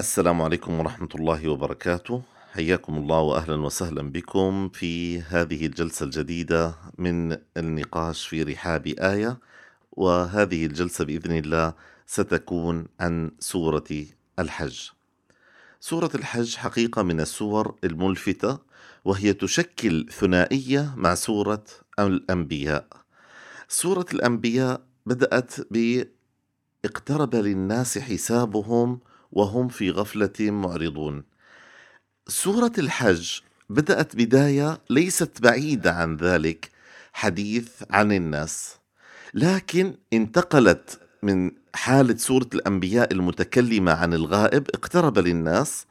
السلام عليكم ورحمة الله وبركاته. حياكم الله وأهلا وسهلا بكم في هذه الجلسة الجديدة من النقاش في رحاب آية. وهذه الجلسة بإذن الله ستكون عن سورة الحج. سورة الحج حقيقة من السور الملفتة وهي تشكل ثنائية مع سورة الأنبياء. سورة الأنبياء بدأت ب اقترب للناس حسابهم وهم في غفلة معرضون. سورة الحج بدأت بداية ليست بعيدة عن ذلك حديث عن الناس، لكن انتقلت من حالة سورة الأنبياء المتكلمة عن الغائب اقترب للناس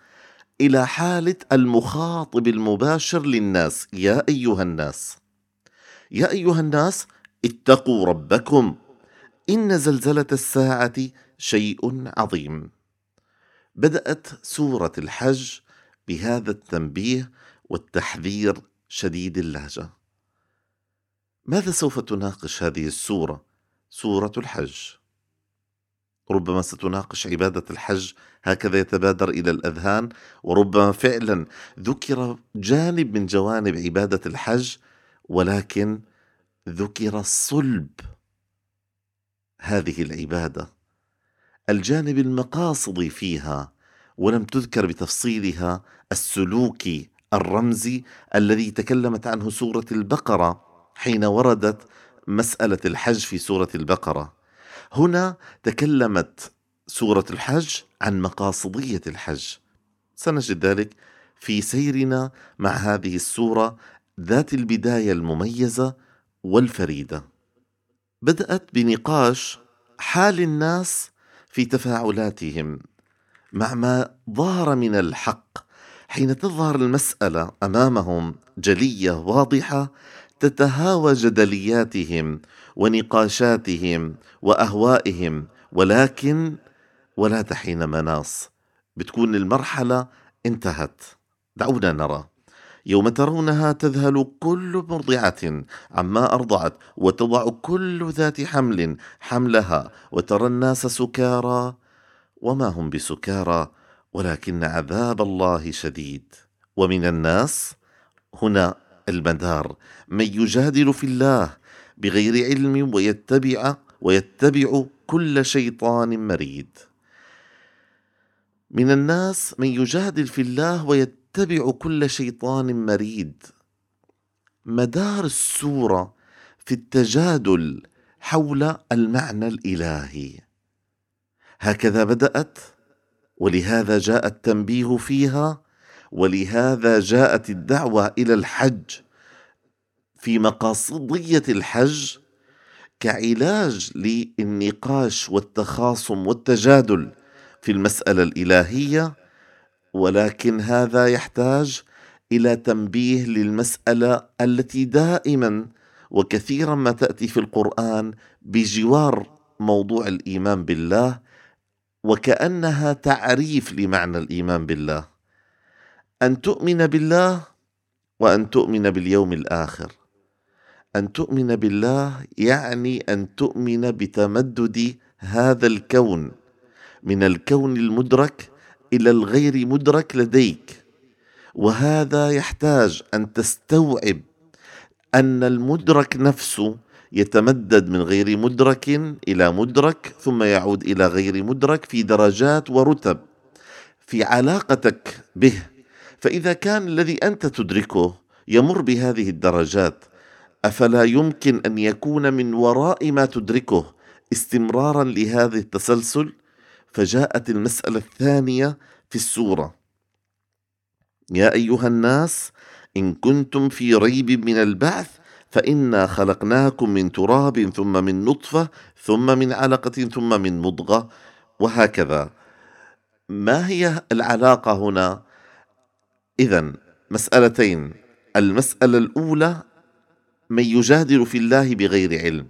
إلى حالة المخاطب المباشر للناس يا أيها الناس يا أيها الناس اتقوا ربكم إن زلزلة الساعة شيء عظيم بدأت سورة الحج بهذا التنبيه والتحذير شديد اللهجة ماذا سوف تناقش هذه السورة؟ سورة الحج ربما ستناقش عبادة الحج هكذا يتبادر إلى الأذهان وربما فعلا ذكر جانب من جوانب عبادة الحج ولكن ذكر صلب هذه العبادة الجانب المقاصدي فيها ولم تذكر بتفصيلها السلوكي الرمزي الذي تكلمت عنه سورة البقرة حين وردت مسألة الحج في سورة البقرة. هنا تكلمت سورة الحج عن مقاصدية الحج. سنجد ذلك في سيرنا مع هذه السورة ذات البداية المميزة والفريدة. بدأت بنقاش حال الناس في تفاعلاتهم مع ما ظهر من الحق حين تظهر المسألة أمامهم جلية واضحة تتهاوى جدلياتهم ونقاشاتهم وأهوائهم ولكن ولا تحين مناص. بتكون المرحلة انتهت. دعونا نرى. يوم ترونها تذهل كل مرضعة عما أرضعت وتضع كل ذات حمل حملها وترى الناس سكارى وما هم بسكارى ولكن عذاب الله شديد. ومن الناس هنا المدار. من يجادل في الله بغير علم ويتبع ويتبع كل شيطان مريد. من الناس من يجادل في الله ويتبع يتبع كل شيطان مريد. مدار السورة في التجادل حول المعنى الإلهي. هكذا بدأت ولهذا جاء التنبيه فيها ولهذا جاءت الدعوة إلى الحج. في مقاصدية الحج كعلاج للنقاش والتخاصم والتجادل في المسألة الإلهية ولكن هذا يحتاج إلى تنبيه للمسألة التي دائما وكثيرا ما تأتي في القرآن بجوار موضوع الإيمان بالله وكأنها تعريف لمعنى الإيمان بالله. أن تؤمن بالله وأن تؤمن باليوم الآخر. أن تؤمن بالله يعني أن تؤمن بتمدد هذا الكون من الكون المدرك إلى الغير مدرك لديك. وهذا يحتاج أن تستوعب أن المدرك نفسه يتمدد من غير مدرك إلى مدرك ثم يعود إلى غير مدرك في درجات ورتب في علاقتك به. فإذا كان الذي أنت تدركه يمر بهذه الدرجات أفلا يمكن أن يكون من وراء ما تدركه استمرارا لهذا التسلسل؟ فجاءت المسألة الثانية في السورة. يا أيها الناس إن كنتم في ريب من البعث فإنا خلقناكم من تراب ثم من نطفة ثم من علقة ثم من مضغة وهكذا. ما هي العلاقة هنا؟ إذا مسألتين. المسألة الأولى من يجادل في الله بغير علم.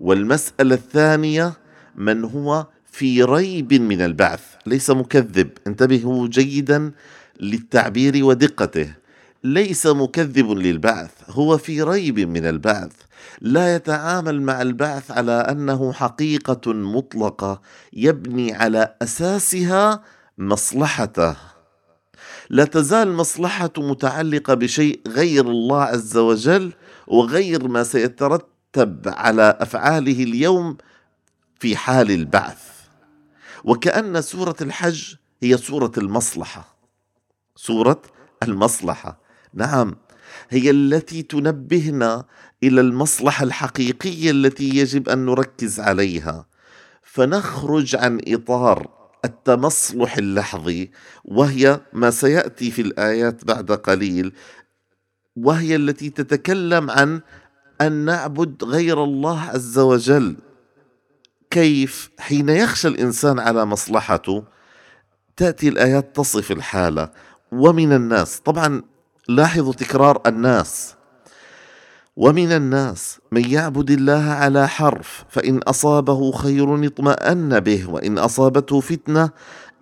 والمسألة الثانية من هو في ريب من البعث ليس مكذب. انتبهوا جيدا للتعبير ودقته. ليس مكذب للبعث هو في ريب من البعث. لا يتعامل مع البعث على أنه حقيقة مطلقة يبني على أساسها مصلحته. لا تزال مصلحته متعلقة بشيء غير الله عز وجل وغير ما سيترتب على أفعاله اليوم في حال البعث. وكأن سورة الحج هي سورة المصلحة. سورة المصلحة. نعم هي التي تنبهنا إلى المصلحة الحقيقية التي يجب أن نركز عليها. فنخرج عن إطار التمصلح اللحظي وهي ما سيأتي في الآيات بعد قليل وهي التي تتكلم عن أن نعبد غير الله عز وجل. كيف حين يخشى الإنسان على مصلحته تأتي الآيات تصف الحالة. ومن الناس طبعا لاحظوا تكرار الناس. ومن الناس من يعبد الله على حرف فإن أصابه خير اطمأن به وإن أصابته فتنة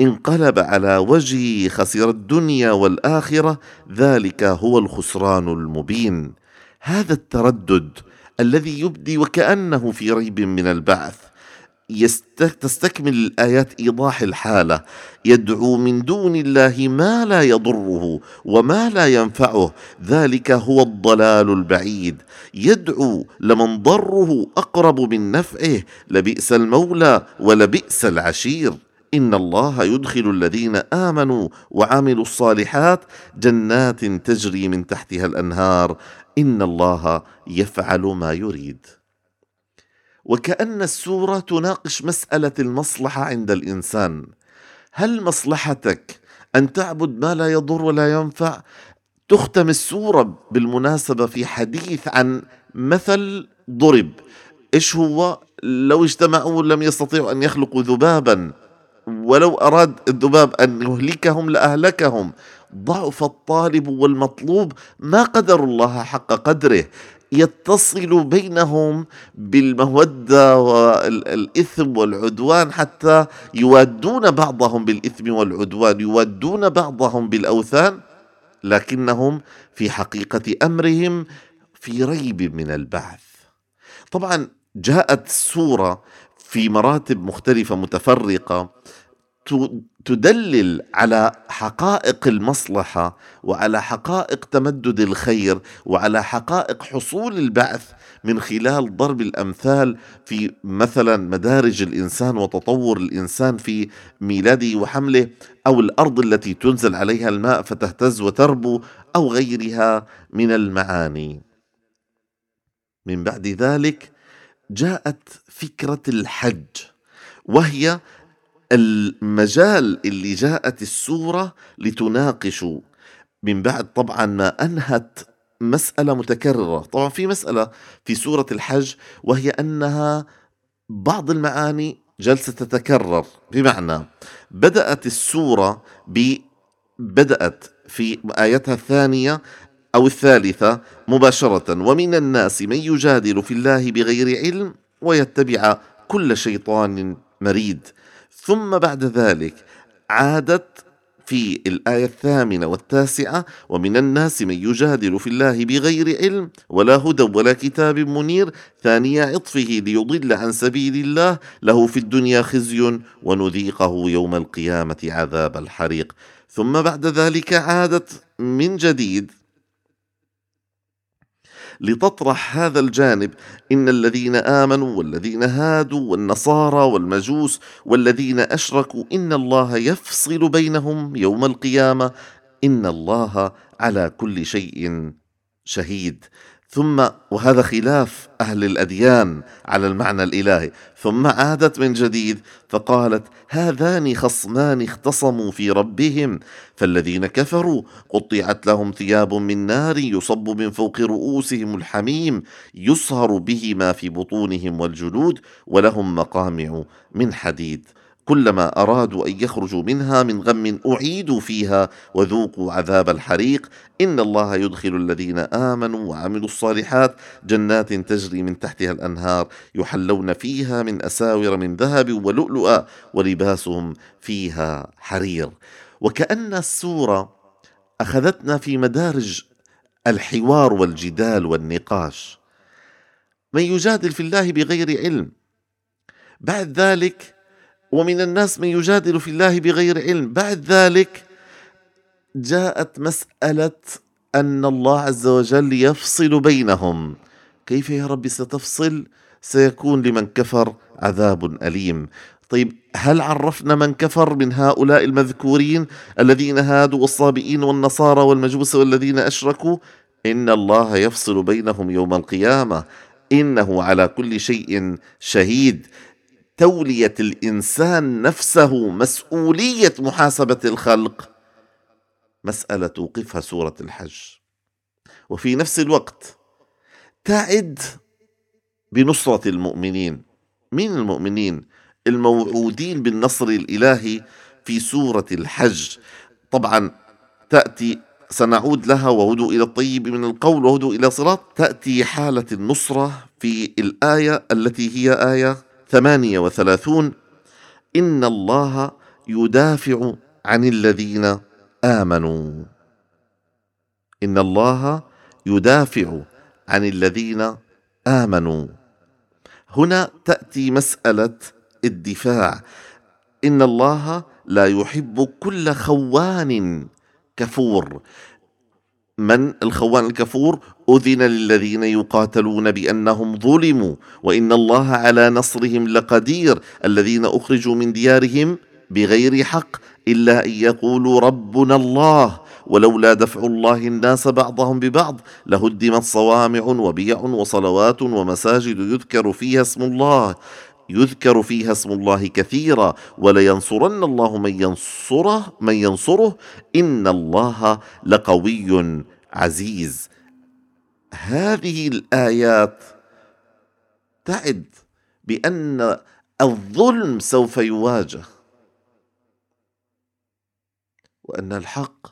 انقلب على وجهه خسر الدنيا والآخرة ذلك هو الخسران المبين. هذا التردد الذي يبدي وكأنه في ريب من البعث. تستكمل الآيات إيضاح الحالة. يدعو من دون الله ما لا يضره وما لا ينفعه. ذلك هو الضلال البعيد. يدعو لمن ضره أقرب من نفعه. لبئس المولى ولبئس العشير. إن الله يدخل الذين آمنوا وعملوا الصالحات جنات تجري من تحتها الأنهار. إن الله يفعل ما يريد. وكأن السورة تناقش مسألة المصلحة عند الإنسان. هل مصلحتك أن تعبد ما لا يضر ولا ينفع؟ تختم السورة بالمناسبة في حديث عن مثل ضرب. إيش هو؟ لو اجتمعوا لم يستطيعوا أن يخلقوا ذبابا ولو أراد الذباب أن يهلكهم لأهلكهم. ضعف الطالب والمطلوب ما قدر الله حق قدره. يتصل بينهم بالمودة والإثم والعدوان حتى يوادون بعضهم بالإثم والعدوان يوادون بعضهم بالأوثان لكنهم في حقيقة أمرهم في ريب من البعث. طبعا جاءت السورة في مراتب مختلفة متفرقة تدلل على حقائق المصلحة وعلى حقائق تمدد الخير وعلى حقائق حصول البعث من خلال ضرب الأمثال في مثلا مدارج الإنسان وتطور الإنسان في ميلاده وحمله أو الأرض التي تنزل عليها الماء فتهتز وتربو أو غيرها من المعاني. من بعد ذلك جاءت فكرة الحج وهي المجال اللي جاءت السورة لتناقش. من بعد طبعا ما أنهت مسألة متكررة. طبعا في مسألة في سورة الحج وهي أنها بعض المعاني جلسة تتكرر. بمعنى بدأت السورة ب بدأت في آيتها الثانية أو الثالثة مباشرة. ومن الناس من يجادل في الله بغير علم ويتبع كل شيطان مريد. ثم بعد ذلك عادت في الآية الثامنة والتاسعة ومن الناس من يجادل في الله بغير علم ولا هدى ولا كتاب منير ثاني عطفه ليضل عن سبيل الله له في الدنيا خزي ونذيقه يوم القيامة عذاب الحريق. ثم بعد ذلك عادت من جديد لتطرح هذا الجانب. إن الذين آمنوا والذين هادوا والنصارى والمجوس والذين أشركوا إن الله يفصل بينهم يوم القيامة. إن الله على كل شيء شهيد. ثم وهذا خلاف أهل الأديان على المعنى الإلهي. ثم عادت من جديد فقالت هذان خصمان اختصموا في ربهم فالذين كفروا قطعت لهم ثياب من نار يصب من فوق رؤوسهم الحميم يصهر به ما في بطونهم والجلود ولهم مقامع من حديد. كلما أرادوا أن يخرجوا منها من غم أعيدوا فيها وذوقوا عذاب الحريق. إن الله يدخل الذين آمنوا وعملوا الصالحات جنات تجري من تحتها الأنهار يحلون فيها من أساور من ذهب ولؤلؤا ولباسهم فيها حرير. وكأن السوره أخذتنا في مدارج الحوار والجدال والنقاش. من يجادل في الله بغير علم. بعد ذلك ومن الناس من يجادل في الله بغير علم. بعد ذلك جاءت مسألة أن الله عز وجل يفصل بينهم. كيف يا رب ستفصل؟ سيكون لمن كفر عذاب أليم. طيب هل عرفنا من كفر من هؤلاء المذكورين الذين هادوا والصابئين والنصارى والمجوس والذين أشركوا؟ إن الله يفصل بينهم يوم القيامة. إنه على كل شيء شهيد. تولية الإنسان نفسه مسؤولية محاسبة الخلق. مسألة توقفها سورة الحج. وفي نفس الوقت تعد بنصرة المؤمنين. من المؤمنين؟ الموعودين بالنصر الإلهي في سورة الحج. طبعا تأتي سنعود لها وهدوا إلى الطيب من القول وهدوا إلى صراط تأتي حالة النصرة في الآية التي هي آية 38 إن الله يدافع عن الذين آمنوا. إن الله يدافع عن الذين آمنوا. هنا تأتي مسألة الدفاع. إن الله لا يحب كل خوان كفور. من الخوان الكفور؟ أذن للذين يقاتلون بأنهم ظلموا وإن الله على نصرهم لقدير. الذين أخرجوا من ديارهم بغير حق إلا أن يقولوا ربنا الله ولولا دفع الله الناس بعضهم ببعض لهدمت صوامع وبيع وصلوات ومساجد يذكر فيها اسم الله. يذكر فيها اسم الله كثيرا ولينصرن الله من ينصره من ينصره. إن الله لقوي عزيز. هذه الآيات تعد بأن الظلم سوف يواجه وأن الحق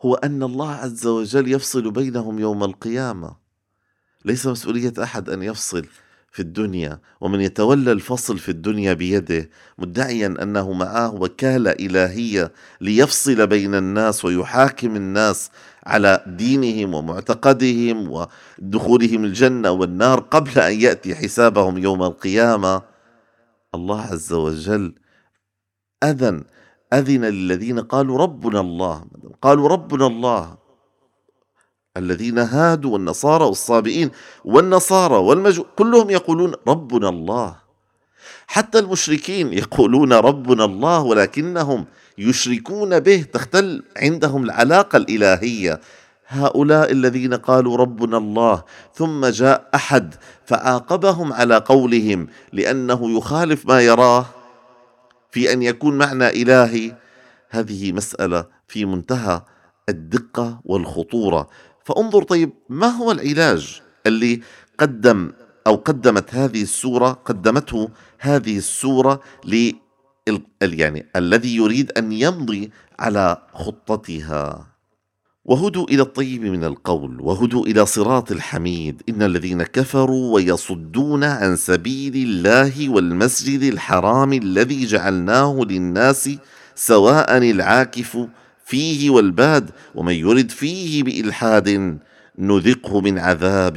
هو أن الله عز وجل يفصل بينهم يوم القيامة. ليس مسؤولية أحد أن يفصل. في الدنيا ومن يتولى الفصل في الدنيا بيده مدعيا أنه معه وكالة إلهية ليفصل بين الناس ويحاكم الناس على دينهم ومعتقدهم ودخولهم الجنة والنار قبل أن يأتي حسابهم يوم القيامة. الله عز وجل أذن أذن للذين قالوا ربنا الله قالوا ربنا الله. الذين هادوا والنصارى والصابئين والنصارى والمجو كلهم يقولون ربنا الله. حتى المشركين يقولون ربنا الله ولكنهم يشركون به تختل عندهم العلاقة الإلهية. هؤلاء الذين قالوا ربنا الله ثم جاء أحد فعاقبهم على قولهم لأنه يخالف ما يراه في أن يكون معنى إلهي. هذه مسألة في منتهى الدقة والخطورة. فانظر طيب ما هو العلاج اللي قدم أو قدمت هذه السورة قدمته هذه السورة ل يعني الذي يريد أن يمضي على خطتها؟ وهدوا إلى الطيب من القول وهدوا إلى صراط الحميد. إن الذين كفروا ويصدون عن سبيل الله والمسجد الحرام الذي جعلناه للناس سواء العاكف فيه والباد ومن يرد فيه بإلحاد نذقه من عذاب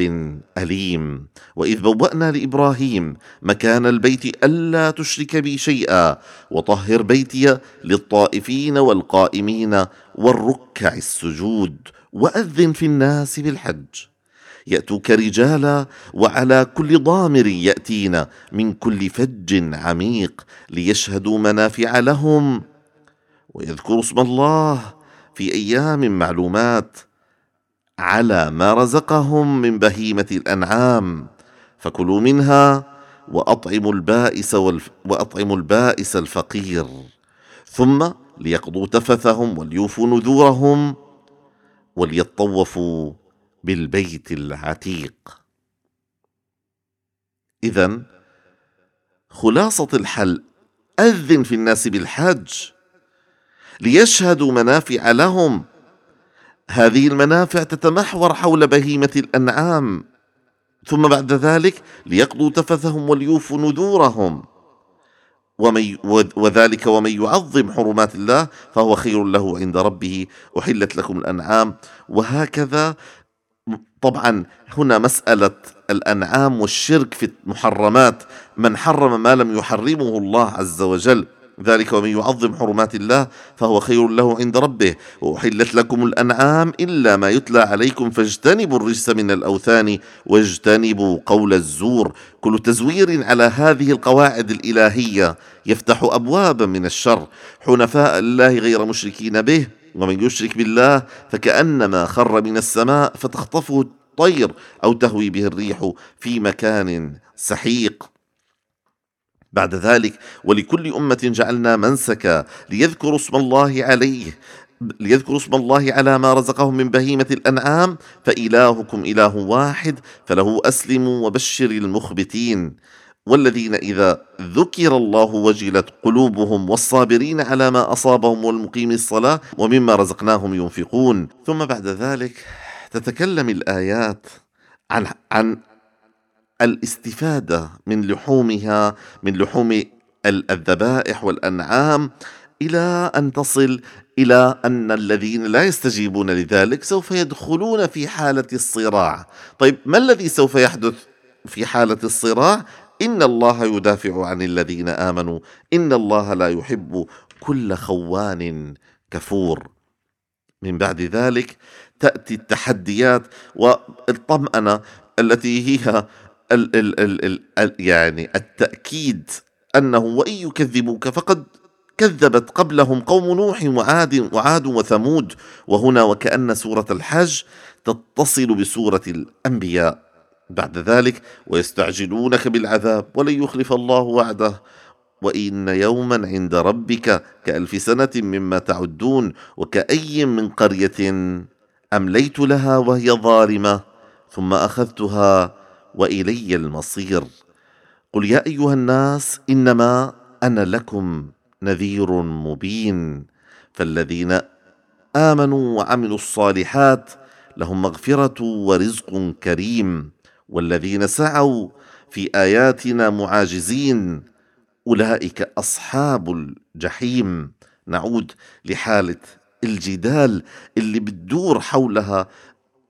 أليم. وإذ بوأنا لإبراهيم مكان البيت ألا تشرك بي شيئا وطهر بيتي للطائفين والقائمين والركع السجود وأذن في الناس بالحج. يأتوك رجالا وعلى كل ضامر ياتين من كل فج عميق ليشهدوا منافع لهم ويذكروا اسم الله في أيام معلومات على ما رزقهم من بهيمة الأنعام. فكلوا منها وأطعموا البائس والف وأطعموا البائس الفقير. ثم ليقضوا تفثهم وليوفوا نذورهم وليطوفوا بالبيت العتيق. اذا خلاصة الحل أذن في الناس بالحج. ليشهدوا منافع لهم. هذه المنافع تتمحور حول بهيمة الأنعام. ثم بعد ذلك ليقضوا تفثهم وليوفوا نذورهم. ومن وذلك ومن يعظم حرمات الله فهو خير له عند ربه. أحلت لكم الأنعام. وهكذا طبعا هنا مسألة الأنعام والشرك في المحرمات. من حرم ما لم يحرمه الله عز وجل ذلك ومن يعظم حرمات الله فهو خير له عند ربه. وأحلت لكم الأنعام إلا ما يتلى عليكم فاجتنبوا الرجس من الأوثان واجتنبوا قول الزور. كل تزوير على هذه القواعد الإلهية يفتح أبوابا من الشر. حنفاء الله غير مشركين به ومن يشرك بالله فكأنما خر من السماء فتخطفه الطير أو تهوي به الريح في مكان سحيق. بعد ذلك ولكل أمة جعلنا منسكا ليذكروا اسم الله عليه ليذكروا اسم الله على ما رزقهم من بهيمة الأنعام فإلهكم إله واحد فله أسلموا وبشر المخبتين. والذين إذا ذكر الله وجلت قلوبهم والصابرين على ما أصابهم والمقيم الصلاة ومما رزقناهم ينفقون. ثم بعد ذلك تتكلم الآيات عن عن الاستفادة من لحومها من لحوم الذبائح والأنعام إلى أن تصل إلى أن الذين لا يستجيبون لذلك سوف يدخلون في حالة الصراع. طيب ما الذي سوف يحدث في حالة الصراع؟ إن الله يدافع عن الذين آمنوا. إن الله لا يحب كل خوان كفور. من بعد ذلك تأتي التحديات والطمأنة التي هي ال ال ال ال يعني التأكيد أنه وإن يكذبوك فقد كذبت قبلهم قوم نوح وعاد وعاد وثمود وهنا وكأن سورة الحج تتصل بسورة الأنبياء بعد ذلك ويستعجلونك بالعذاب ولن يخلف الله وعده. وإن يوما عند ربك كألف سنة مما تعدون وكأي من قرية أمليت لها وهي ظالمة ثم أخذتها وإلي المصير. قل يا أيها الناس إنما أنا لكم نذير مبين. فالذين آمنوا وعملوا الصالحات لهم مغفرة ورزق كريم. والذين سعوا في آياتنا معاجزين أولئك أصحاب الجحيم. نعود لحالة الجدال اللي بتدور حولها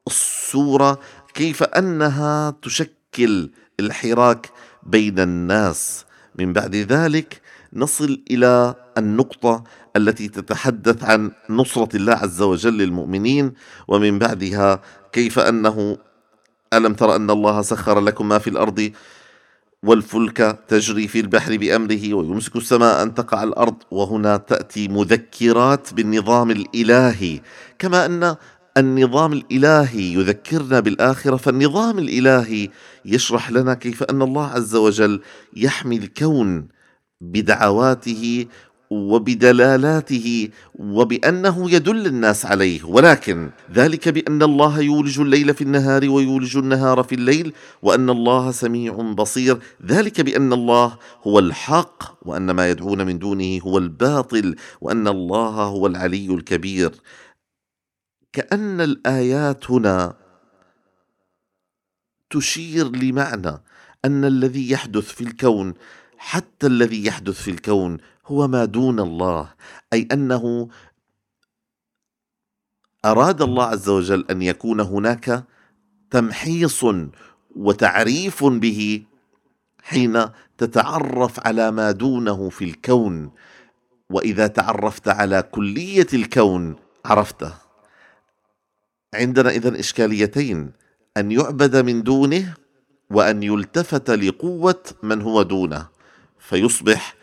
الصورة كيف أنها تشكل يشكل الحراك بين الناس. من بعد ذلك نصل إلى النقطة التي تتحدث عن نصرة الله عز وجل للمؤمنين ومن بعدها كيف أنه ألم تر أن الله سخر لكم ما في الأرض والفلك تجري في البحر بأمره ويمسك السماء أن تقع الأرض وهنا تأتي مذكرات بالنظام الإلهي. كما أن النظام الإلهي يذكرنا بالآخرة فالنظام الإلهي يشرح لنا كيف أن الله عز وجل يحمي الكون بدعواته وبدلالاته وبأنه يدل الناس عليه. ولكن ذلك بأن الله يولج الليل في النهار ويولج النهار في الليل وأن الله سميع بصير. ذلك بأن الله هو الحق وأن ما يدعون من دونه هو الباطل وأن الله هو العلي الكبير. كأن الآيات هنا تشير لمعنى أن الذي يحدث في الكون حتى الذي يحدث في الكون هو ما دون الله أي أنه أراد الله عز وجل أن يكون هناك تمحيص وتعريف به حين تتعرف على ما دونه في الكون. وإذا تعرفت على كلية الكون عرفته. عندنا اذا إشكاليتين. أن يعبد من دونه وأن يلتفت لقوة من هو دونه. فيصبح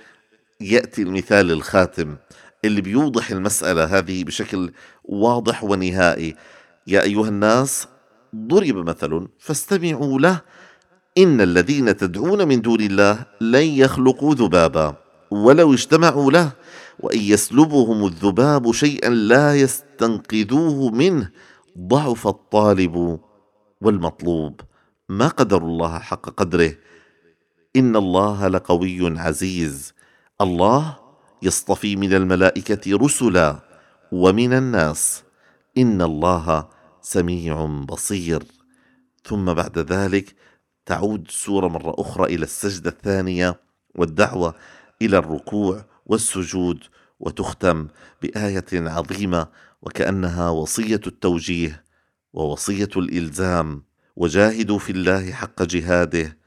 يأتي المثال الخاتم اللي بيوضح المسألة هذه بشكل واضح ونهائي. يا أيها الناس ضرب مثل فاستمعوا له. إن الذين تدعون من دون الله لن يخلقوا ذبابا. ولو اجتمعوا له. وإن يسلبهم الذباب شيئا لا يستنقذوه منه. ضعف الطالب والمطلوب. ما قدر الله حق قدره. إن الله لقوي عزيز. الله يصطفي من الملائكة رسلا ومن الناس. إن الله سميع بصير. ثم بعد ذلك تعود السوره مرة أخرى إلى السجدة الثانية والدعوة إلى الركوع والسجود وتختم بآية عظيمة وكأنها وصية التوجيه ووصية الإلزام. وجاهدوا في الله حق جهاده.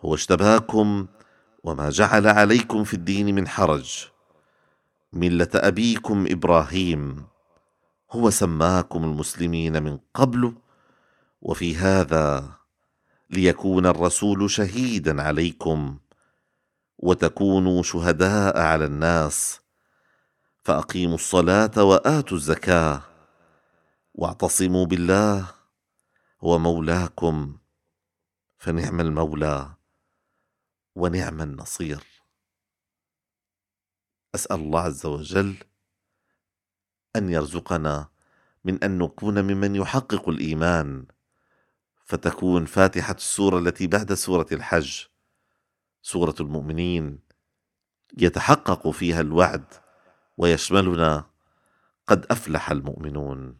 هو اجتباكم وما جعل عليكم في الدين من حرج. ملة أبيكم إبراهيم. هو سماكم المسلمين من قبل. وفي هذا ليكون الرسول شهيدا عليكم. وتكونوا شهداء على الناس. فأقيموا الصلاة وآتوا الزكاة. واعتصموا بالله هو مولاكم فنعم المولى ونعم النصير. أسأل الله عز وجل أن يرزقنا من أن نكون ممن يحقق الإيمان فتكون فاتحة السورة التي بعد سورة الحج. سورة المؤمنين يتحقق فيها الوعد. ويشملنا. قد أفلح المؤمنون.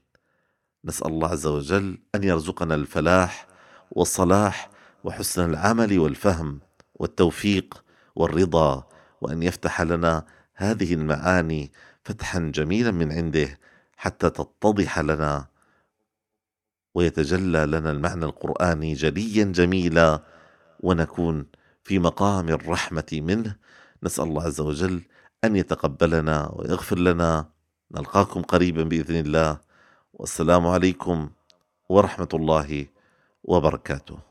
نسأل الله عز وجل أن يرزقنا الفلاح والصلاح وحسن العمل والفهم والتوفيق والرضا وأن يفتح لنا هذه المعاني فتحا جميلا من عنده حتى تتضح لنا. ويتجلى لنا المعنى القرآني جليا جميلا. ونكون في مقام الرحمة منه. نسأل الله عز وجل أن يتقبلنا ويغفر لنا. نلقاكم قريبا بإذن الله. والسلام عليكم ورحمة الله وبركاته.